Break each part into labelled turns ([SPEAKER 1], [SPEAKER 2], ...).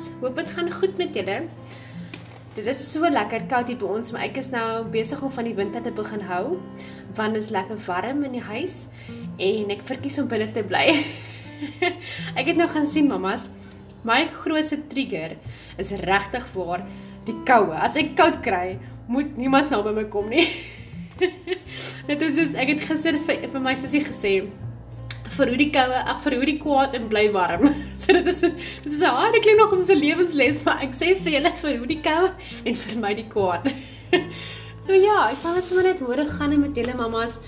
[SPEAKER 1] mamas, hoop dit gaan goed met julle. Dit is so lekker koud hier by ons, maar ek is nou besig om van die winter te begin hou, want dit is lekker warm in die huis en ek verkies om binne te bly. ek het nou gaan sien mamas, my grootste trigger is regtig waar die koue. As ek koud kry, moet niemand nou by my kom nie. Dit is soos ek het gister vir, vir my sussie gesê vir hoe die koue, ag vir hoe die kwaad en bly warm. so dit is soos dit is 'n harde klink nog as 'n lewensles, maar ek sê vir julle vir hoe die koue en vir my die kwaad. so ja, ek wou net sommer net hoor gaan met julle mamas.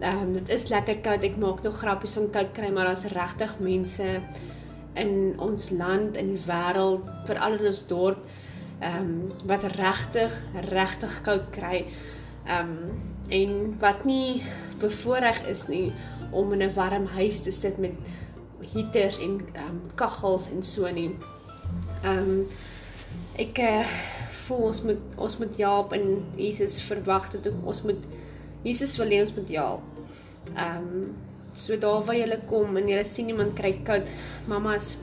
[SPEAKER 1] Ehm um, dit is lekker koud. Ek maak nog grappies om koud kry, maar daar's regtig mense in ons land in die wêreld, veral in ons dorp, ehm um, wat regtig regtig koud kry. Ehm um, en wat nie bevoordeel is nie om in 'n warm huis te sit met heaters en ehm um, kaggels en so nie. Ehm um, ek uh, voel ons moet ons moet Jaap en Jesus verwag dat ons moet Jesus wil hê ons moet Jaap. Ehm um, so daar waar jy kom en jy sien iemand kry koud, mamas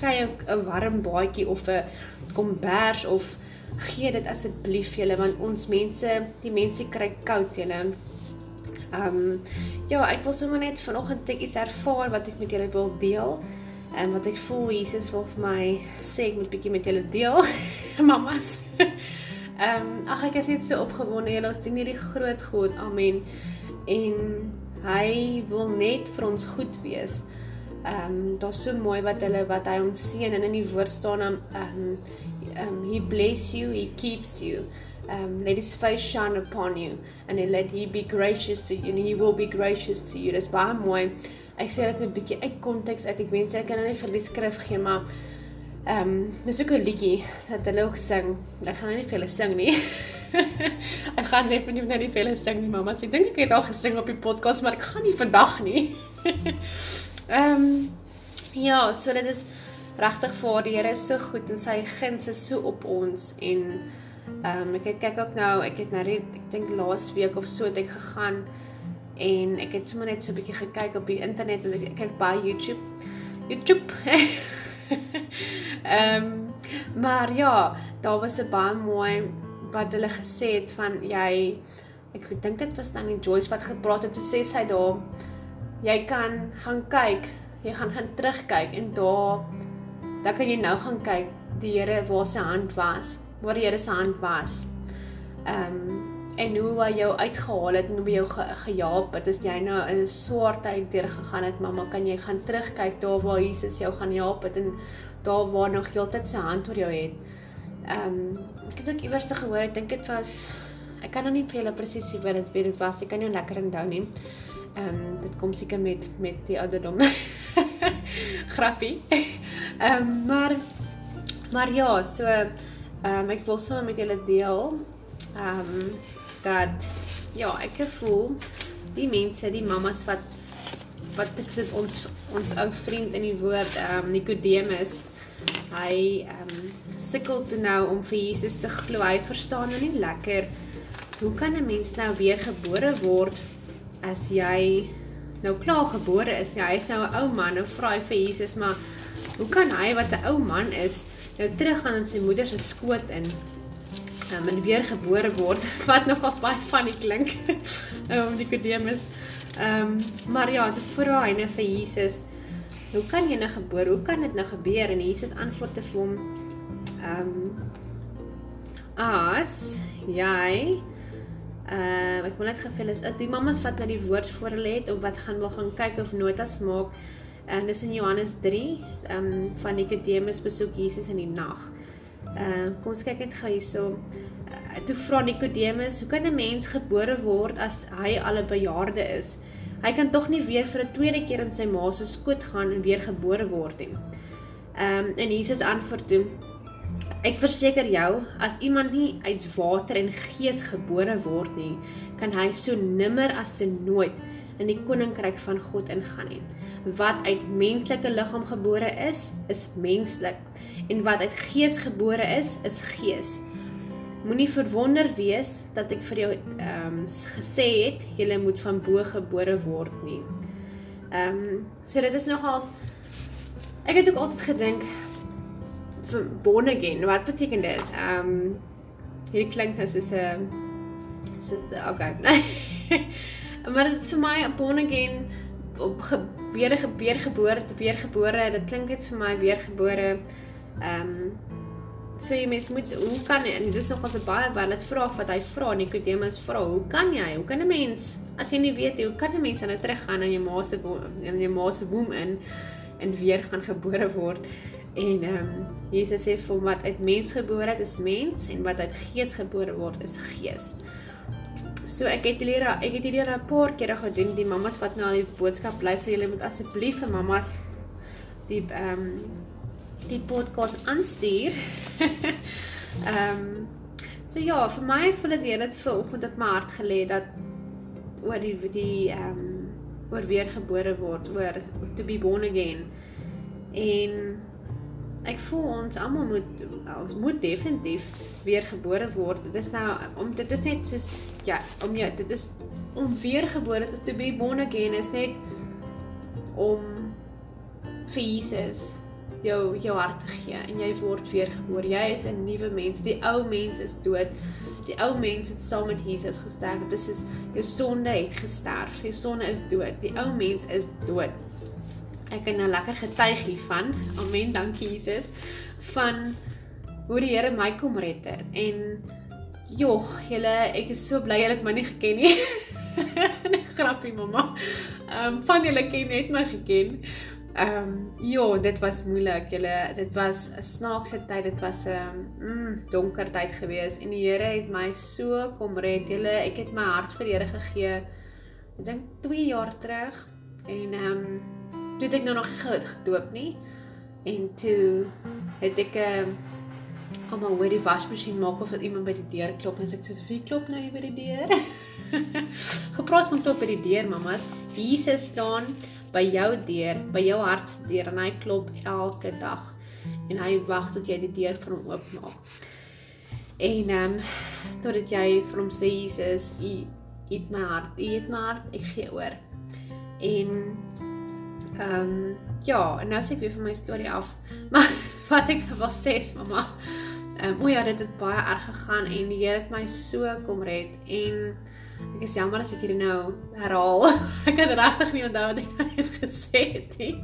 [SPEAKER 1] kry 'n warm baadjie of 'n kombers of gee dit asseblief julle want ons mense, die mense kry koud julle. Ehm um, ja, ek wil sommer net vanoggend net iets ervaar wat ek met julle wil deel. En wat ek voel Jesus wil vir my sê ek moet bietjie met julle deel. Mamas. Ehm um, ag ek is net so opgewonde julle ons dien hierdie groot God. Amen. En hy wil net vir ons goed wees. Ehm um, daar's so mooi wat hulle wat hy ons seën en in die woord staan ehm um, um, he bless you, he keeps you um, let his face shine upon you and then let he be gracious to you and he will be gracious to you. Dis baie mooi. Ek sê dit 'n bietjie uit konteks uit. Ek wens ek kan nou nie vir die skrif gee maar ehm um, dis ook 'n liedjie wat hulle ook sing. Ek gaan nie vir hulle sing nie. ek gaan net vir nie vir hulle sing nie, mamma. Ek dink ek het al gesing op die podcast, maar ek gaan nie vandag nie. Ehm um, ja, so dit is regtig vir die Here is so goed en sy guns is so op ons en Ehm um, ek het kyk ook nou, ek het nou ek dink laas week of so het ek gegaan en ek het sommer net so 'n bietjie gekyk op die internet en ek kyk baie YouTube. YouTube. Ehm um, maar ja, daar was 'n baie mooi wat hulle gesê het van jy ek dink dit was dan die Joyce wat gepraat het, sê sy daar jy kan gaan kyk, jy gaan gaan terugkyk en daar dan kan jy nou gaan kyk die Here waar sy hand was waar die Here se hand was. Ehm um, en hoe hy jou uitgehaal het en hoe hy jou ge gehelp het. As jy nou 'n swaar tyd deur gegaan het, mamma, kan jy gaan terugkyk daar waar Jesus jou gaan help het en daar waar nog heeltyd sy hand oor jou het. Ehm um, ek het ook iewers te gehoor, ek dink dit was ek kan nou nie vir julle presies sê wat dit dit was. Ek kan nie lekker onthou nie. Ehm um, dit kom seker met met die ouderdom. Grappie. Ehm um, maar maar ja, so Ehm um, ek wil sommer met julle deel ehm um, dat ja, ek voel die mense, die mammas wat wat ek soos ons ons ou vriend in die woord ehm um, Nikodemus hy ehm um, sukkel toe nou om vir Jesus te glo. Hy verstaan nou nie lekker hoe kan 'n mens nou weer gebore word as jy nou klaar gebore is? Ja, hy's nou 'n ou man. Nou vra hy vir Jesus, maar hoe kan hy wat 'n ou man is nou terug gaan in sy moeder se skoot in um, en weer gebore word wat nogal baie funny klink om Nikodemus ehm um, maar ja te vra hy net vir Jesus hoe kan jy nou gebore hoe kan dit nou gebeur en Jesus antwoord te hom ehm um, as jy uh ek wil net gefeel is die mammas wat nou die woord voor hulle het of wat gaan wil gaan kyk of notas maak En dis in Johannes 3, ehm um, van Nikodemus besoek Jesus in die nag. Ehm uh, kom ons kyk net gou hierso. Uh, toe vra Nikodemus, hoe kan 'n mens gebore word as hy al 'n bejaarde is? Hy kan tog nie weer vir 'n tweede keer in sy ma se skoot gaan en weer gebore word nie. Ehm um, en Jesus antwoord toe: Ek verseker jou, as iemand nie uit water en gees gebore word nie, kan hy so nimmer as te nooit in die koninkryk van God ingaan nie. Wat uit menslike liggaam gebore is, is menslik en wat uit gees gebore is, is gees. Moenie verwonder wees dat ek vir jou ehm um, gesê het jy moet van bo gebore word nie. Ehm um, so dit is nogals ek het ook altyd gedink born again. Wat beteken dit? Ehm um, hier klink nou soos 'n soos die okay. maar dit vir my 'n born again op gebeur gebeur gebore te weer gebore. Dit klink net vir my weer gebore. Ehm um, so jy mens moet hoe kan en dit is nog as 'n baie valid vraag wat hy vra Nikodemus vra. Hoe kan jy? Hoe kan 'n mens as jy nie weet hoe kan 'n mens dan nou teruggaan aan jou ma se in jou ma se womb in en weer gaan gebore word? En ehm um, Jesus sê vir wat uit mens gebore het is mens en wat uit gees gebore word is gees. So ek het hierdie ek het hierdie 'n paar kere gedoen die mammas wat nou al die boodskap luister, julle moet asseblief vir mammas die ehm um, die podcast aanstuur. Ehm um, so ja, vir my voel dit hele vir oggend op my hart gelê dat oor die die ehm um, oor weer gebore word, oor to be born again. En ek voel ons almal moet ons moet definitief weer gebore word. Dit is nou om dit is net soos ja, om jy dit is om weer gebore te to be born again is net om vir Jesus jou jou hart te gee en jy word weer gebore. Jy is 'n nuwe mens. Die ou mens is dood. Die ou mens het saam met Jesus gesterf. Dit is jou sonde het gesterf. Jou sonde is dood. Die ou mens is dood ek kan nou lekker getuig hiervan. Amen. Dankie Jesus van hoe die Here my kom red het. En jog, julle, ek is so bly julle het my nie geken nie. Net grappie mamma. Ehm um, van julle ken net my geken. Ehm um, ja, dit was moeilik. Julle, dit was 'n snaakse tyd. Dit was 'n mm, donker tyd gewees en die Here het my so kom red. Julle, ek het my hart vir die Here gegee. Ek dink 2 jaar terug en ehm um, toe het ek nou nog gedoop nie. En toe het ek ehm um, almal hoor die wasmasjien maak of dat iemand by die deur klop en ek sê wie klop nou hier by die deur. Gepraat van klop by die deur mamas. Jesus staan by jou deur by jou hart se deur en hy klop elke dag. En hy wag tot jy die deur vir hom oopmaak. En ehm um, totdat jy vir hom sê Jesus u eet my hart u eet my hart ek gee oor. En Ehm um, ja, nou sê ek weer van my storie af. Maar wat ek wil sê is mamma. Ehm um, o ja, dit het baie erg gegaan en die Here het my so kom red en ek is jammer as ek hier nou herhaal. ek kan regtig nie onthou wat ek nou net gesê het nie.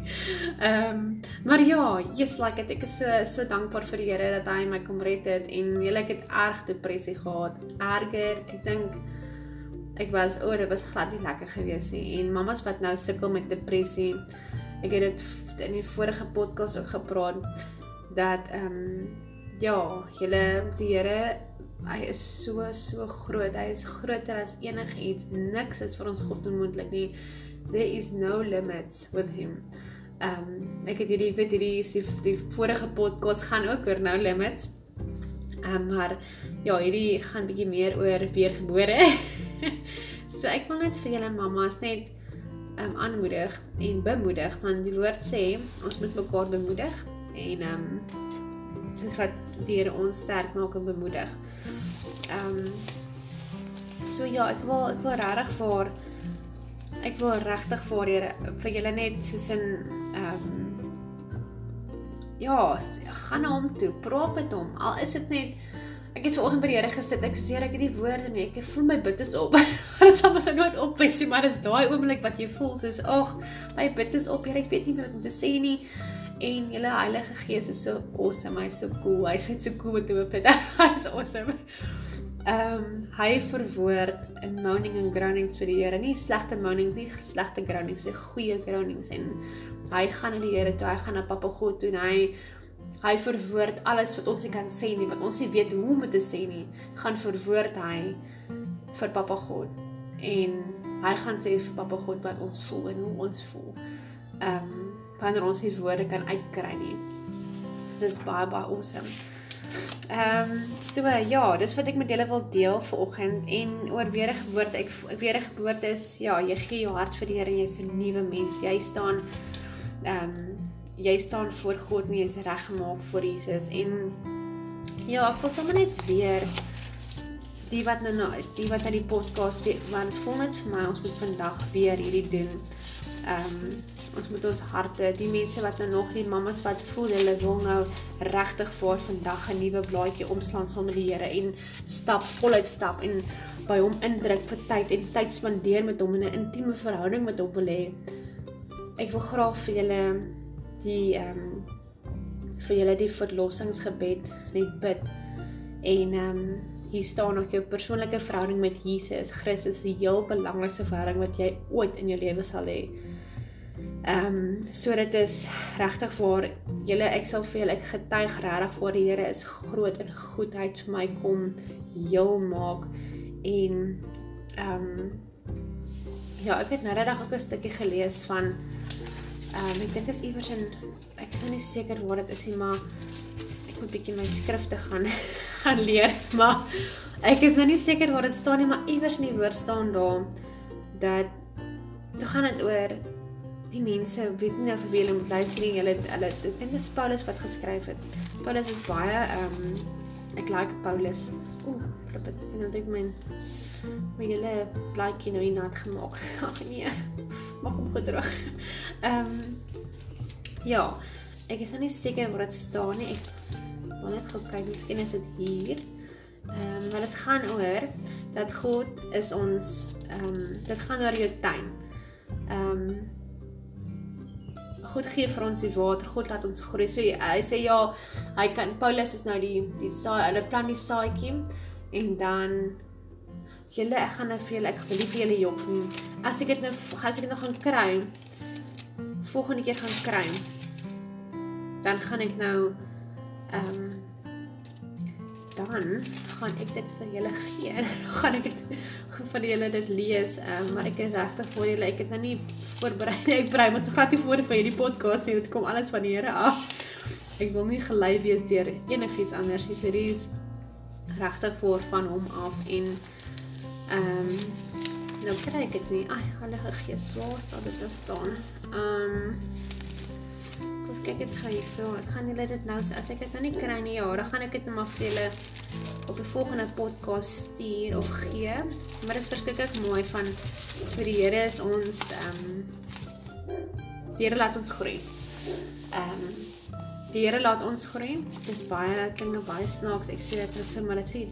[SPEAKER 1] Ehm um, maar ja, yes like it. ek is so so dankbaar vir die Here dat hy my kom red het en jy like het erg depressie gehad. Erger, ek dink ek was o, oh, dit was glad nie lekker gewees nie en mamas wat nou sukkel met depressie. Ek het dit in die vorige podcast ook gepraat dat ehm um, ja, julle die Here hy is so so groot. Hy is groter as enigiets. Niks is vir ons God onmoontlik nie. There is no limits with him. Ehm um, ek het hierdie weet hierdie die, die vorige podcast gaan ook oor no limits. Ehm um, maar ja, hierdie gaan bietjie meer oor weergebore. so ek wil net vir julle mammas net um aanmoedig en bemoedig want die woord sê ons moet mekaar bemoedig en um soos wat die Here ons sterk maak en bemoedig. Um so ja, ek wil ek wil regtig vir ek wil regtig vir Here vir julle net soos in um ja, gaan na hom toe, praat met hom. Al is dit net Ek het vanoggend by die Here gesit. Ek sê ek het die woorde nie. Ek voel my bid is op. dit sal mos nooit op wees nie, maar dis daai oomblik wat jy voel soos ag, my bid is op. Here, ek weet nie wat om te sê nie. En julle Heilige Gees is so awesome. Hy's so cool. Hy's net so cool met hoe bid. Hy's awesome. Ehm um, hy verwoord in moaning and groanings vir die Here. Nie slegte moaning nie, slegte groanings, nie goeie groanings en hy gaan na die Here toe. Hy gaan na Papa God toe en hy hy verwoord alles wat ons nie kan sê nie, wat ons nie weet hoe om te sê nie, gaan verwoord hy vir Papa God. En hy gaan sê vir Papa God wat ons voel en hoe ons voel. Ehm um, wanneer ons nie woorde kan uitkry nie. Dit is baie baie awesome. Ehm um, so ja, dis wat ek met julle wil deel vanoggend en oor wedergeboorte. Ek wedergeboorte is ja, jy gee jou hart vir die Here en jy's 'n nuwe mens. Jy staan ehm um, jy staan voor God en jy is reggemaak voor Jesus en ja, ek wil sommer net weer die wat nou nou die wat na die podcast want dit voel net vir my ons moet vandag weer hierdie doen. Ehm um, ons moet ons harte, die mense wat nou nog nie mammas wat voel hulle wil nou regtig vir vandag 'n nuwe blaadjie omslaan saam met die Here en stap voluit stap en by hom indruk vir tyd en tyd spandeer met hom in 'n intieme verhouding met hom wil hê. Ek wil graag vir julle die ehm um, vir julle die verlossingsgebed net bid. En ehm um, hier staan nog jou persoonlike verhouding met Jesus Christus, die heel belangrikste verhouding wat jy ooit in jou lewe sal hê. Ehm um, so dit is regtig vir julle ek sal vir julle ek getuig regtig vir die Here is groot en goedheid vir my kom heel maak en ehm um, ja ek het nou net 'n stukkie gelees van um, ek dink dit is iewers in ek is nou nie seker waar dit is nie maar ek moet bietjie my skrifte gaan gaan leer maar ek is nou nie seker waar dit staan nie maar iewers in die woord staan daar dat toe gaan dit oor die mense weet nie of wie hulle moet luister nie hulle hulle ek dink dit is Paulus wat geskryf het. Paulus is baie ehm um, ek like Paulus. Ooh flip it en dan dink men my hele blaadjie nou nie nat gemaak. Ag nee maak hom gedroog ehm um, ja ek is nie seker waar dit staan nie. Ek wil net gou kyk miskien is dit hier. Ehm um, maar dit gaan oor dat God is ons ehm um, dit gaan oor jou tuin. Ehm um, God gee vir ons die water, God laat ons groei. So hy sê ja, hy kan Paulus is nou die die saai, hulle plant die saadjie en dan julle ek gaan nou vir julle ek wil nie vir julle jok nie. As ek dit nou as ek dit nog gaan kry, volgende keer gaan kry, dan gaan ek nou ehm um, dan gaan ek dit vir julle gee. gaan ek dit vir julle dit lees. Um, maar ek is regtig vir julle. Ek het nou nie voorberei nie. Ek brei mos glad nie voor vir hierdie podcast nie. Dit kom alles van die Here af. Ek wil nie gelei wees deur enigiets anders nie. Hierdie is regtig voor van hom af en ehm um, nou kry ek dit nie. Ai, Heilige Gees, waar sal dit nou staan? Ehm um, Ons kyk dit gou hierso. Ek gaan julle dit nou as ek dit nou nie kry nie, ja, dan gaan ek dit net maar vir julle op 'n volgende podcast stuur of gee. Maar dit is verskriklik mooi van vir die Here is ons ehm um, die Here laat ons groei. Ehm um, die Here laat ons groei. Dis baie klink nou baie snaaks. Ek sê dit net so, maar dit sê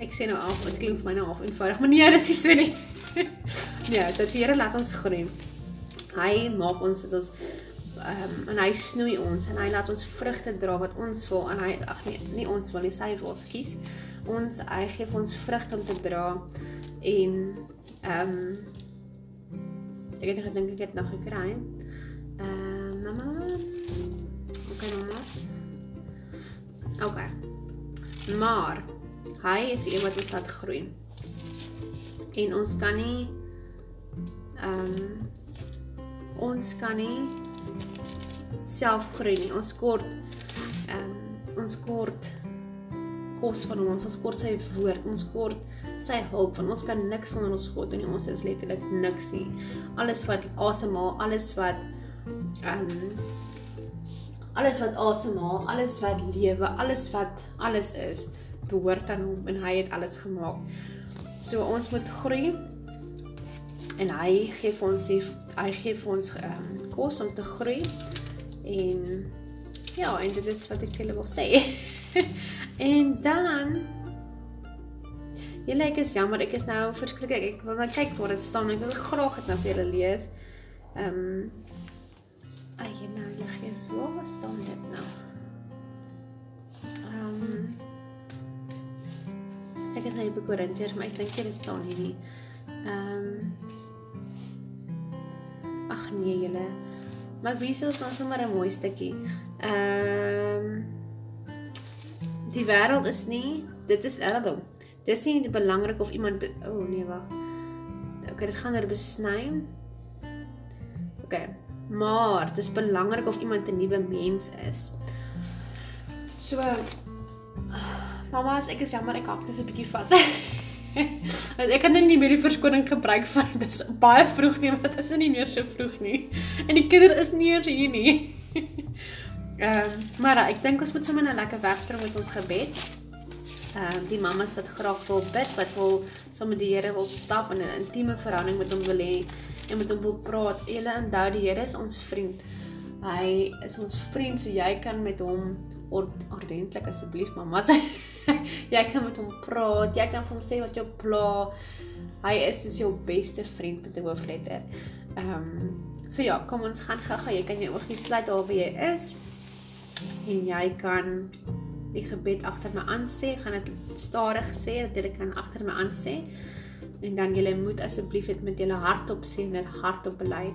[SPEAKER 1] ek sê nou af, dit klink vir my nou af eenvoudig, maar nee, dit is so nie. nee, dat die Here laat ons groei. Hy maak ons dat ons ehm um, en hy snoei ons en hy laat ons vrugte dra wat ons wil en hy ag nee, nie ons wil nie, sy wil skies. Ons hy gee vir ons vrugte om te dra en ehm um, ek het gedink ek het nog gekry. Ehm uh, mamma. Okay, mamas. Okay. Maar hy is die een wat ons laat groei. En ons kan nie ehm um, ons kan nie self groei nie. Ons kort ehm um, ons kort kos van hom, ons kort sy woord, ons kort sy hulp van ons kan niks sonder ons God doen nie. Ons is letterlik niks nie. Alles wat asemhaal, alles wat ehm um, alles wat asemhaal, alles wat lewe, alles wat alles is, behoort aan hom en hy het alles gemaak. So ons moet groei en hy gee vir ons die hy gee vir ons um, kos om te groei. En ja, en dit is wat ek julle wil sê. en dan Julle ek is jammer, ek is nou verskriklik ek, ek wil net kyk waar dit staan. Ek wil graag dit nou vir julle lees. Ehm um, Ag, nou, jy gees, waar staan dit nou? Ehm um, Ek is nou by Korintiërs, maar ek dink dit staan hier nie. Ehm um, Ag nee, julle Maar ek wys ons nou sommer 'n mooi stukkie. Ehm um, Die wêreld is nie, dit is erdom. Dis nie belangrik of iemand o oh, nee wag. Okay, dit gaan oor besny. Okay. Maar dis belangrik of iemand 'n nuwe mens is. So Mamma, ek is jammer ek hak dit so 'n bietjie vas. Want ek kan net nie meer die verskoning gebruik van dit is baie vroeg nie, maar dit is nie meer so vroeg nie. En die kinders is nie eers hier nie. Ehm, um, maar ek dink ons moet sommer net lekker wegspring met ons gebed. Ehm um, die mammas wat graag wil bid, wat wil sommer die Here wil stap in 'n intieme verhouding met hom wil hê en met hom wil praat. Julle onthou die Here is ons vriend. Hy is ons vriend, so jy kan met hom ordentlik asseblief mamma sê jy kan met hom praat, jy kan vir hom sê wat jou pla. Hy is soos jou beste vriend met 'n hoofletter. Ehm um, so ja, kom ons gaan gou-gou. Jy kan jou oogies sluit waar jy is. En jy kan die gebed agter my aan sê, gaan dit stadig sê dat jy kan agter my aan sê. En dan jy moet asseblief dit met jou hart op sê en dit hardop bely.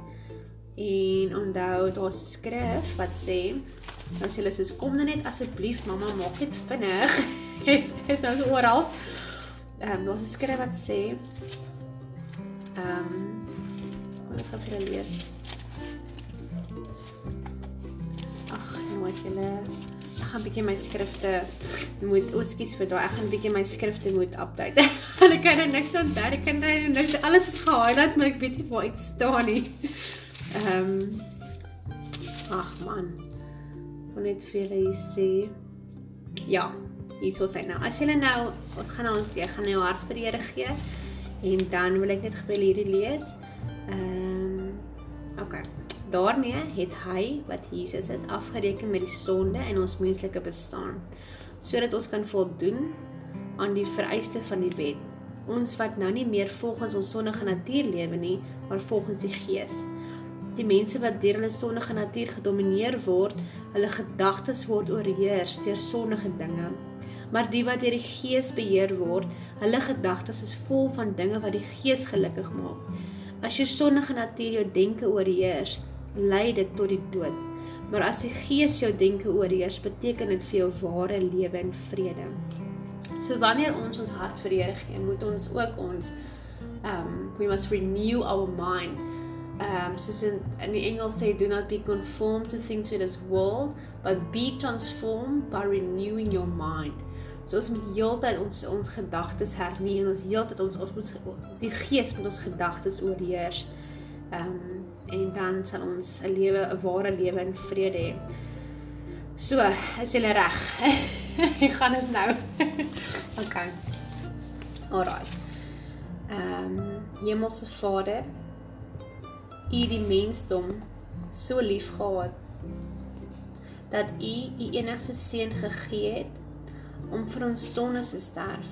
[SPEAKER 1] En onthou daar's 'n skrif wat sê as jy sê kom nou net asseblief mamma maak dit vinnig. Jy's jy's nou so oral. Ehm um, daar's 'n skrif wat sê ehm um, wat gaan jy lees? Ag, nooit julle ek gaan bietjie my skrifte moet oskies vir daai ek gaan bietjie my skrifte moet update. ek kan nou niks onthou, ek kan nou niks alles is gehighlight, maar ek weet nie waar dit staan nie. Ehm um, Ag man. Wil net vir julle sê ja, hier sou sy nou. As julle nou ons gaan nou ons jy gaan nou hart vir die Here gee en dan wil ek net gebeur hierdie lees. Ehm um, okay daarmee het hy wat Jesus is afgereken met die sonde in ons menslike bestaan sodat ons kan voldoen aan die vereiste van die wet ons wat nou nie meer volgens ons sondige natuur lewe nie maar volgens die gees die mense wat deur hulle sondige natuur gedomeineer word hulle gedagtes word oorheers deur sondige dinge maar die wat deur die gees beheer word hulle gedagtes is vol van dinge wat die gees gelukkig maak as jou sondige natuur jou denke oorheers lei dit tot die dood. Maar as die Gees jou denke oorheers, beteken dit vir jou ware lewe en vrede. So wanneer ons ons hart vir die Here gee, moet ons ook ons um we must renew our mind. Um soos in, in die Engels sê do not be conformed to things in this world, but be transformed by renewing your mind. So ons moet heeltyd ons ons gedagtes hernie en ons heeltyd ons ons moet die gees met ons gedagtes oorheers. Um en dan sal ons 'n lewe 'n ware lewe in vrede hê. So, is jy reg? Ek gaan ons nou. okay. Alraai. Ehm, um, Hemelse Vader, U die mensdom so lief gehad dat U U enigste seun gegee het om vir ons sondes te sterf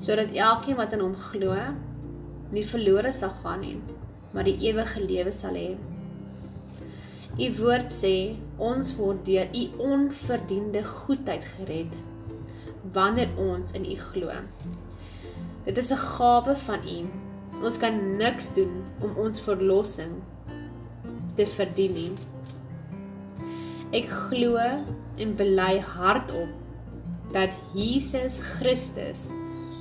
[SPEAKER 1] sodat elkeen wat in hom glo nie verlore sal gaan nie maar die ewige lewe sal hê. U woord sê ons word deur u onverdiende goedheid gered wanneer ons in u glo. Dit is 'n gawe van u. Ons kan niks doen om ons verlossing te verdien nie. Ek glo en bely hardop dat Jesus Christus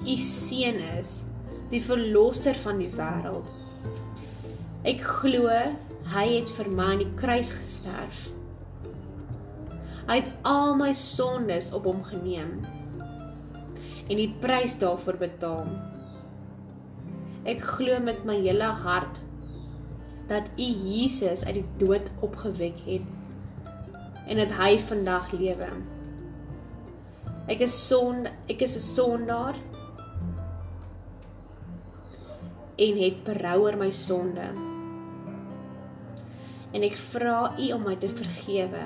[SPEAKER 1] u seun is, die verlosser van die wêreld. Ek glo hy het vir my aan die kruis gesterf. Hy het al my sondes op hom geneem en die prys daarvoor betaal. Ek glo met my hele hart dat U Jesus uit die dood opgewek het en dat hy vandag lewe. Ek is sonde, ek is 'n sondaar en het berou oor my sonde en ek vra U om my te vergewe.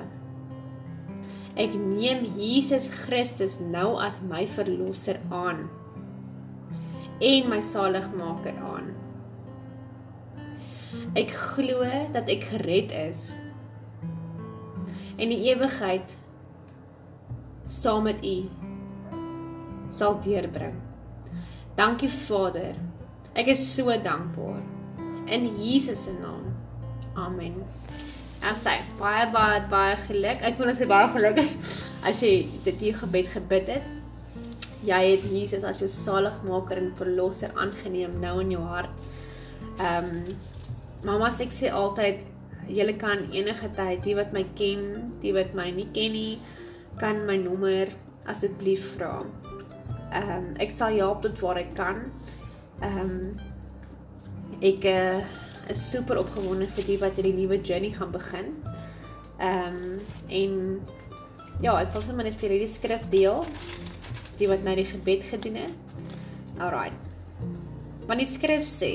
[SPEAKER 1] Ek neem Jesus Christus nou as my verlosser aan en my saligmaker aan. Ek glo dat ek gered is en die ewigheid saam met U sal deurbring. Dankie Vader. Ek is so dankbaar in Jesus se naam. Amen. En sê baie baie baie geluk. Ek wil net sê baie geluk as jy dit hier gebed gebid het. Jy het Jesus as jou saligmaker en verlosser aangeneem nou in jou hart. Ehm um, mamma sê ek sê altyd julle kan enige tyd, die wat my ken, die wat my nie ken nie, kan my nommer asseblief vra. Ehm um, ek sal help tot waar ek kan. Ehm um, ek uh, is super opgewonde vir die wat hierdie nuwe journey gaan begin. Ehm um, en ja, ek wil sommer net vir hierdie skrif deel die wat nou die gebed gedoen het. Alraai. Want die skrif sê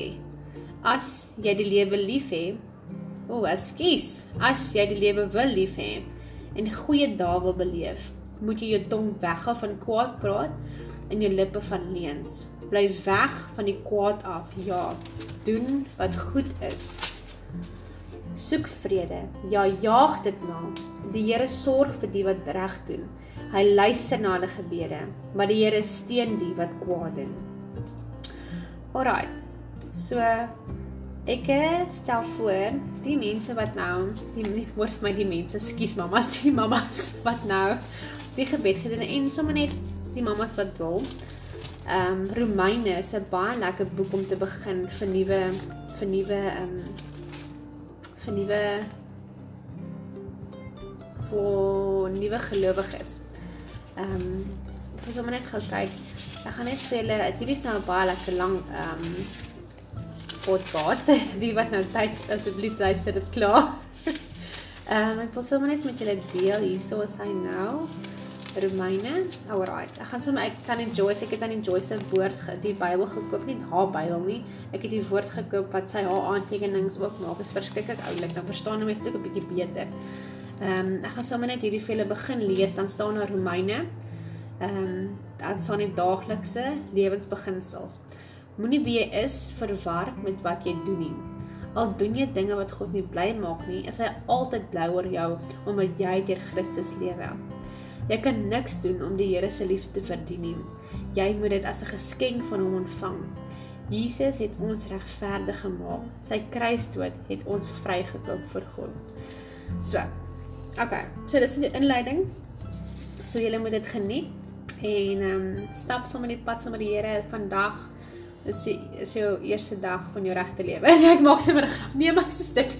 [SPEAKER 1] as jy die lewe lief het, o, ekskuus, as jy die lewe wil lief hê en goeie dae wil beleef, moet jy jou tong weghou van kwaad praat en jou lippe van leuns. Bly weg van die kwaad af. Ja, doen wat goed is. Soek vrede. Ja, jaag dit na. Die Here sorg vir die wat reg doen. Hy luister na hulle gebede, maar die Here steun die wat kwaad doen. Alraai. So ek stel voor die mense wat nou die word vir my die mense, skus mamas, die mamas wat nou die gebed gedoen en sommer net die mamas wat wil. Ehm um, Romeine is 'n baie lekker boek om te begin vir nuwe vir nuwe ehm um, vir nuwe vir nuwe gelowiges. Ehm um, ek wil sommer net gou kyk. Ek gaan net vir julle, hierdie is nou baie lekker lang ehm um, podcast. Die wat nou tyd asseblief luister dit klaar. Ehm um, ek wil sommer net met julle deel hierso is hy nou. Romeine. Alright. Ek gaan sommer ek kan enjoy, ek het aan enjoy se woord die Bybel gekoop, nie haar Bybel nie. Ek het die woord gekoop wat sy haar aantekenings ook maak. Dit is verskriklik oulik. Dan verstaan jy my stuk 'n bietjie beter. Ehm um, ek gaan sommer net hierdie vele begin lees, dan staan daar Romeine. Ehm um, dan staan die daaglikse lewensbeginsels. Moenie wie jy is verwar met wat jy doen nie. Al doen jy dinge wat God nie bly maak nie, is hy altyd bly oor jou omdat jy deur Christus lewe. Jy kan niks doen om die Here se liefde te verdien nie. Jy moet dit as 'n geskenk van hom ontvang. Jesus het ons regverdig gemaak. Sy kruisdood het ons vrygekoop vir God. So. Okay. So dis die inleiding. So julle moet dit geniet en ehm um, stap sommer die pad saam met die Here vandag. Dis is jou eerste dag van jou regte lewe. Ek maak sommer 'n grap. Nee, maar soos dit.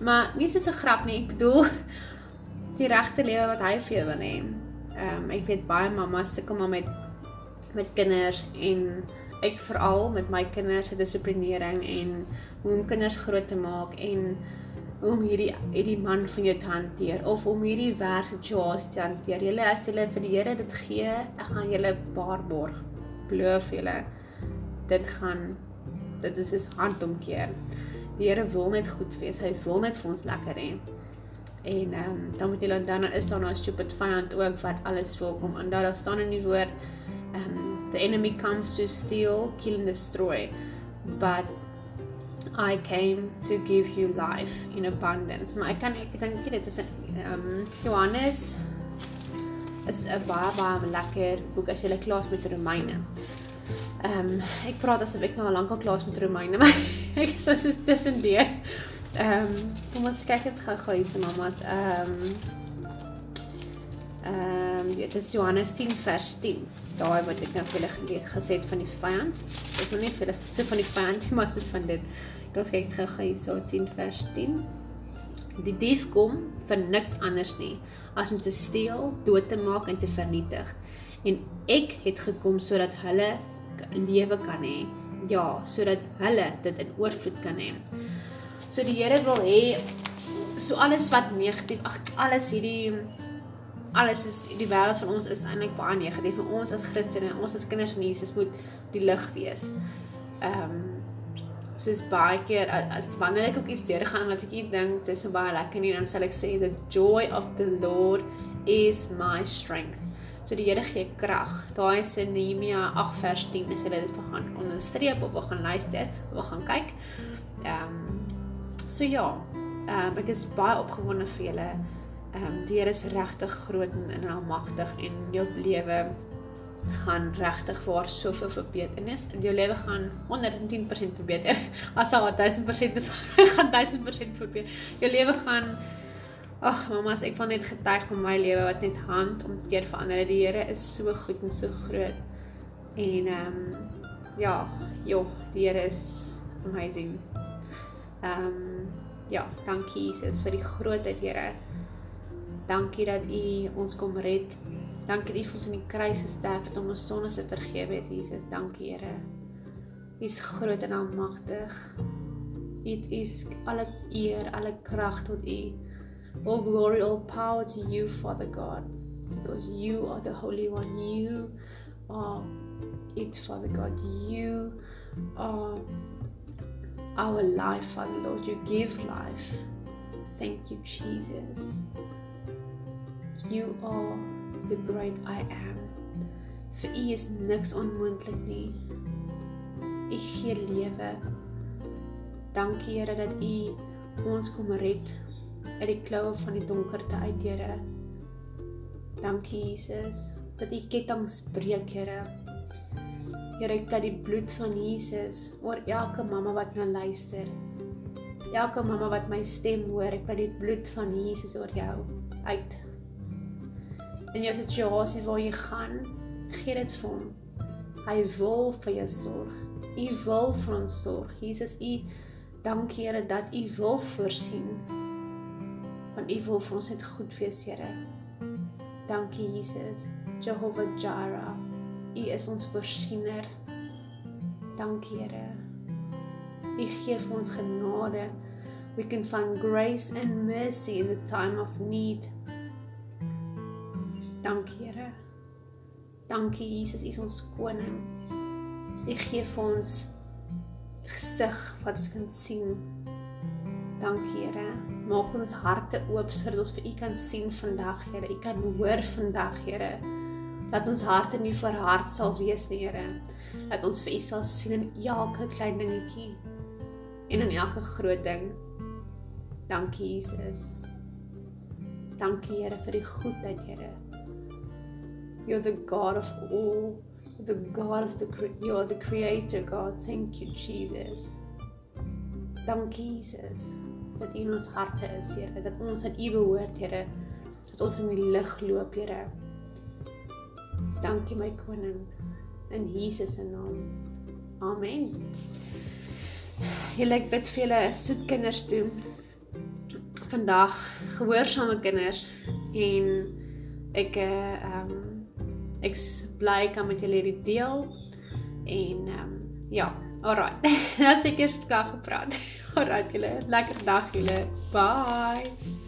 [SPEAKER 1] Maar nie soos 'n grap nie. Ek bedoel die regte lewe wat hy vir jou wil hê. Ehm um, ek weet baie mamas sukkel maar met met kinders en ek veral met my kinders se dissiplinering en hoe om kinders groot te maak en om hierdie hierdie man van jou te hanteer of om hierdie werksituasie te hanteer. Julle as julle vir die Here dit gee, ek gaan julle waarborg. Beloof julle dit gaan dit is 'n handomkeer. Die Here wil net goed wees. Hy wil net vir ons lekker hê. En ehm um, dan moet jy dan is daar nou 'n stupid vyand ook wat alles wil kom en daar staan in die woord ehm um, the enemy comes to steal, kill and destroy. But I came to give you life in abundance. Maar ek kan ek dink dit is 'n um, Johannes is 'n baie baie lekker boek as jy klaar met Romeine. Ehm um, ek praat asof ek nou al lank al klaar met Romeine, maar ek is dus tussen deur. Ehm, um, kom ons kyk dit gou-gou hier se mamas. Ehm um, Ehm, um, dit is Johannes 10 vers 10. Daai wat ek nou vir julle gelees gesê het van die vyand. Ek wil net vir julle so van die vyand, maar soos van dit. Kom ons kyk gou-gou hier so 10 vers 10. Die dief kom vir niks anders nie as om te steel, dood te maak en te vernietig. En ek het gekom sodat hulle lewe kan hê. Ja, sodat hulle dit in oorvloed kan hê. So die Here wil hê so alles wat negatief, ag alles hierdie alles is die wêreld van ons is eintlik baie negatief. Vir ons as Christene, ons as kinders van Jesus moet die lig wees. Ehm um, soos baie keer as wanneer ek ook iets deurgaan wat ek dink dis baie lekker nie dan sal ek sê the joy of the Lord is my strength. So die Here gee krag. Daai is in Nehemia 8 vers 10 as jy dit begin onderstreep of wil gaan luister, wil gaan kyk. Ehm um, So ja, ehm um, ek is baie opgewonde vir julle. Ehm um, die Here is regtig groot en, en almagtig en jou lewe gaan regtig vir soveel verbeternis en jou lewe gaan 110% verbeter. As al 1000% is gaan 1000% verbeter. Jou lewe gaan Ag mamas, ek van net getuig van my lewe wat net hand om keer verander. Die Here is so goed en so groot. En ehm um, ja, joh, die Here is amazing. Ehm um, ja, dankie Jesus vir die grootheid, Here. Dankie dat U ons kom red. Dankie dat U vir ons in die kruis gesterf het om ons sondes te vergewe het, Jesus. Dankie, Here. U is groot en almagtig. It is alle eer, alle krag tot U. All glory, all power to you, Father God, because you are the Holy One. You are it, Father God. You are our life, Father Lord. You give life. Thank you, Jesus. You are the great I am. Vir U is niks onmoontlik nie. U gee lewe. Dankie Here dat U ons kom red uit die kloue van die donkerte uit, Here. Dankie Jesus dat U kettinge breek, Here. Here, ek pleit die bloed van Jesus oor elke mamma wat nou luister. Elke mamma wat my stem hoor, ek pleit die bloed van Jesus oor jou uit. In jou situasie waar jy gaan, gee dit vir hom. Hy wil vir jou sorg. U wil vir ons sorg. Jesus, U dankie Here dat U wil voorsien. Want U wil vir ons net goed wees, Here. Dankie Jesus. Jehovah Jireh. U is ons voorsiener. Dankie Here. U gee vir ons genade. We can find grace and mercy in the time of need. Dankie Here. Dankie Jesus, U is ons koning. U gee vir ons gesig wat ons kan sien. Dankie Here. Maak ons harte oop sodat ons vir U kan sien vandag, Here. U kan hoor vandag, Here dat ons harte nie verhard sal wees nie, Here. Dat ons vir U sal sien in elke klein dingetjie en in elke groot ding. Dankie Jesus. Dankie Here vir die goedheid, Here. You're the God of all, the God of the you're the creator God. Thank you Jesus. Dankie Jesus dat U in ons harte is, Here, dat ons aan U behoort, Here. Dat ons in die lig loop, Here. Dankie my koning in Jesus se naam. Amen. Julle ek bid vir julle soet kinders toe. Vandag gehoorsame kinders en ek eh, ehm um, ek bly kan met julle hierdie deel en ehm um, ja, alright. Dat seker klaar gepraat. Alright julle, lekker dag julle. Bye.